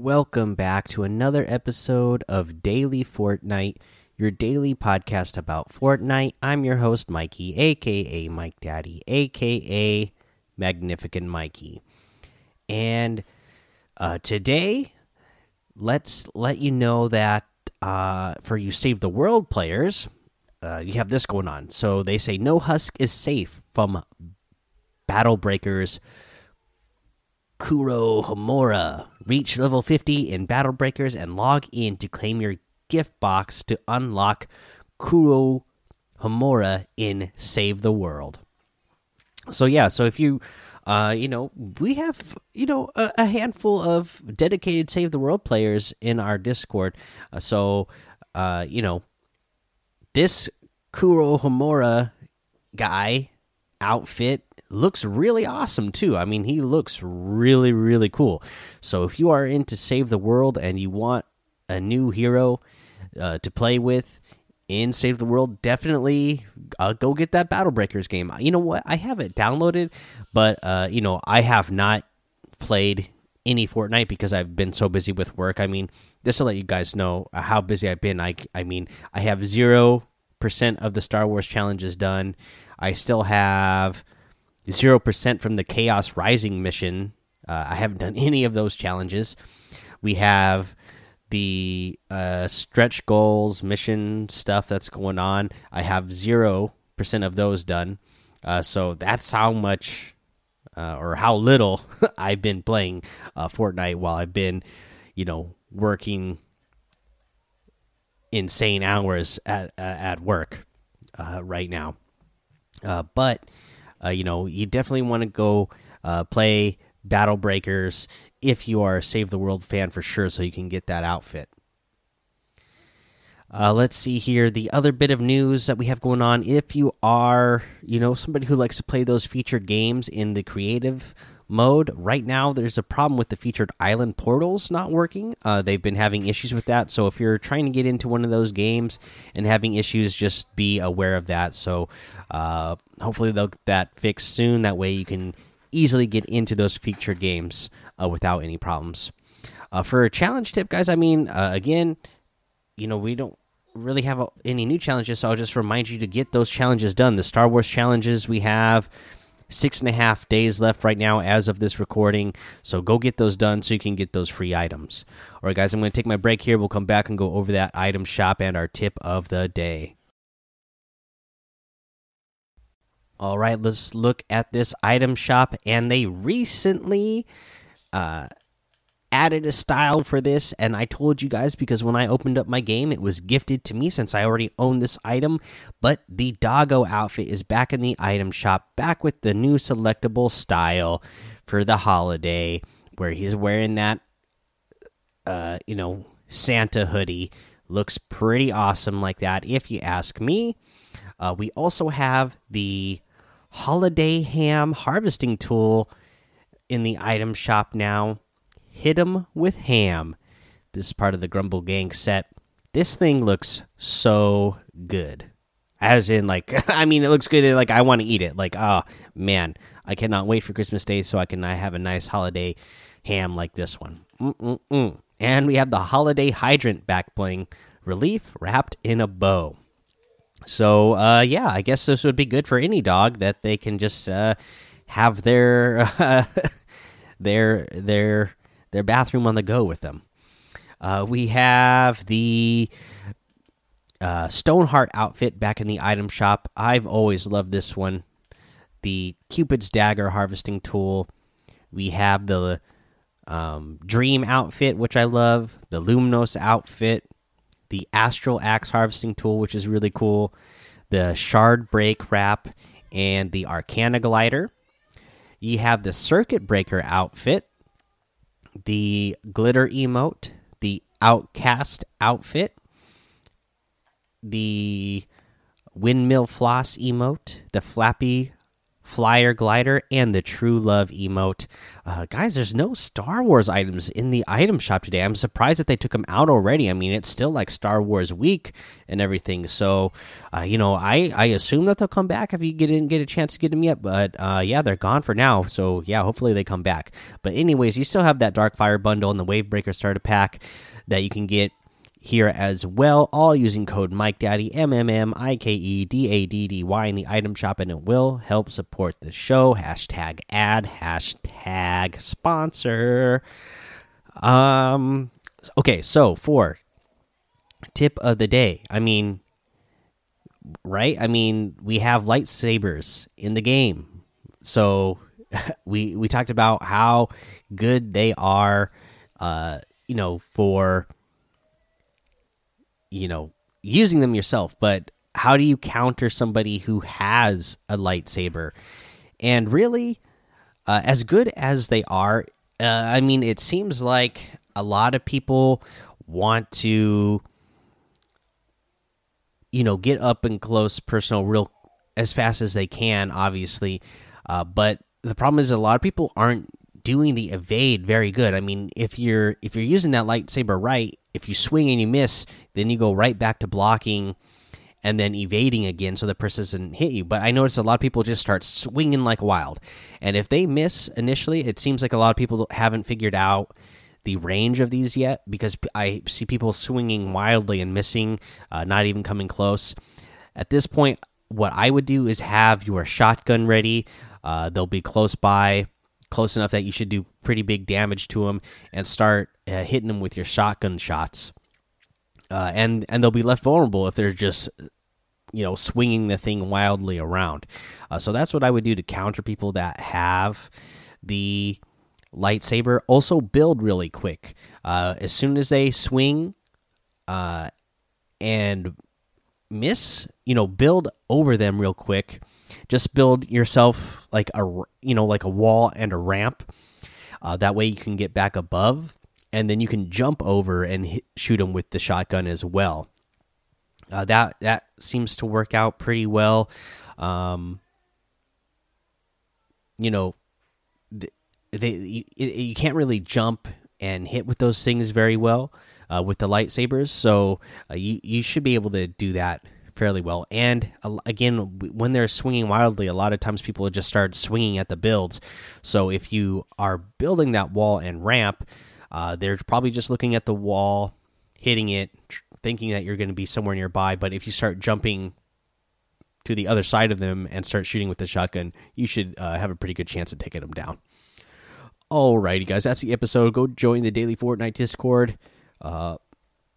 welcome back to another episode of Daily Fortnite, your daily podcast about Fortnite. I'm your host, Mikey, aka Mike Daddy, aka Magnificent Mikey. And uh, today, let's let you know that uh, for you Save the World players, uh, you have this going on. So they say no husk is safe from Battle Breakers Kuro Homura. Reach level 50 in Battle Breakers and log in to claim your gift box to unlock Kuro Homura in Save the World. So yeah, so if you uh you know, we have you know a, a handful of dedicated Save the World players in our Discord. Uh, so uh you know, this Kuro Homura guy outfit looks really awesome too. I mean, he looks really really cool. So if you are into Save the World and you want a new hero uh, to play with in Save the World, definitely uh, go get that Battle Breakers game. You know what? I have it downloaded, but uh, you know I have not played any Fortnite because I've been so busy with work. I mean, just to let you guys know how busy I've been. I I mean, I have zero percent of the Star Wars challenges done. I still have zero percent from the Chaos Rising mission. Uh, I haven't done any of those challenges. We have the uh, stretch goals mission stuff that's going on. I have zero percent of those done. Uh, so that's how much uh, or how little I've been playing uh, Fortnite while I've been, you know, working insane hours at at work uh, right now. Uh, but uh, you know, you definitely want to go uh, play Battle Breakers if you are a Save the World fan for sure, so you can get that outfit. Uh, let's see here. The other bit of news that we have going on if you are, you know, somebody who likes to play those featured games in the creative mode, right now there's a problem with the featured island portals not working. Uh, they've been having issues with that. So if you're trying to get into one of those games and having issues, just be aware of that. So uh, hopefully they'll get that fixed soon. That way you can easily get into those featured games uh, without any problems. Uh, for a challenge tip, guys, I mean, uh, again, you know, we don't really have any new challenges, so I'll just remind you to get those challenges done. The Star Wars challenges we have six and a half days left right now as of this recording, so go get those done so you can get those free items. All right, guys, I'm going to take my break here. We'll come back and go over that item shop and our tip of the day. All right, let's look at this item shop, and they recently uh, added a style for this and i told you guys because when i opened up my game it was gifted to me since i already own this item. But the doggo outfit is back in the item shop back with the new selectable style for the holiday where he's wearing that uh you know santa hoodie. Looks pretty awesome like that if you ask me. Uh, we also have the holiday ham harvesting tool in the item shop now Hit 'em with ham. This is part of the Grumble Gang set. This thing looks so good. As in, like, I mean, it looks good. Like, I want to eat it. Like, oh man, I cannot wait for Christmas Day so I can have a nice holiday ham like this one. Mm -mm -mm. And we have the holiday hydrant back bling relief wrapped in a bow. So, uh, yeah, I guess this would be good for any dog that they can just uh, have their uh, their their their bathroom on the go with them. Uh, we have the uh, Stoneheart outfit back in the item shop. I've always loved this one. The Cupid's dagger harvesting tool. We have the um, Dream outfit, which I love. The Luminos outfit. The Astral axe harvesting tool, which is really cool. The Shard break wrap and the Arcana glider. You have the Circuit breaker outfit the glitter emote, the outcast outfit, the windmill floss emote, the flappy flyer glider, and the true love emote. Uh, guys, there's no Star Wars items in the item shop today. I'm surprised that they took them out already. I mean, it's still like Star Wars week and everything. So, uh, you know, I I assume that they'll come back if you didn't get a chance to get them yet. But uh, yeah, they're gone for now. So yeah, hopefully they come back. But anyways, you still have that Dark Fire bundle and the Wavebreaker starter pack that you can get here as well, all using code Mike Daddy M M M I K E D A D D Y in the item shop, and it will help support the show. Hashtag ad, hashtag sponsor. Um, okay, so for tip of the day, I mean, right? I mean, we have lightsabers in the game, so we we talked about how good they are. Uh, you know, for you know using them yourself but how do you counter somebody who has a lightsaber? And really uh, as good as they are uh, i mean it seems like a lot of people want to you know get up and close personal real as fast as they can obviously uh, but the problem is a lot of people aren't doing the evade very good i mean if you're if you're using that lightsaber right if you swing and you miss, then you go right back to blocking and then evading again so the person doesn't hit you. But I notice a lot of people just start swinging like wild. And if they miss initially, it seems like a lot of people haven't figured out the range of these yet because I see people swinging wildly and missing, uh, not even coming close. At this point, what I would do is have your shotgun ready. Uh, they'll be close by close enough that you should do pretty big damage to them and start uh, hitting them with your shotgun shots. Uh, and and they'll be left vulnerable if they're just you know swinging the thing wildly around. Uh, so that's what I would do to counter people that have the lightsaber. Also, build really quick. Uh, as soon as they swing uh, and miss, you know, build over them real quick just build yourself like a you know like a wall and a ramp. Uh, that way you can get back above, and then you can jump over and hit, shoot them with the shotgun as well. Uh, that that seems to work out pretty well. Um, you know, they you, you, can't really jump and hit with those things very well uh, with the lightsabers, so uh, you you should be able to do that fairly well. And again, when they're swinging wildly, a lot of times people just start swinging at the builds. So if you are building that wall and ramp, uh, they're probably just looking at the wall, hitting it, thinking that you're going to be somewhere nearby. But if you start jumping to the other side of them and start shooting with the shotgun, you should uh, have a pretty good chance of taking them down. Alrighty, guys, that's the episode. Go join the daily Fortnite Discord. Uh,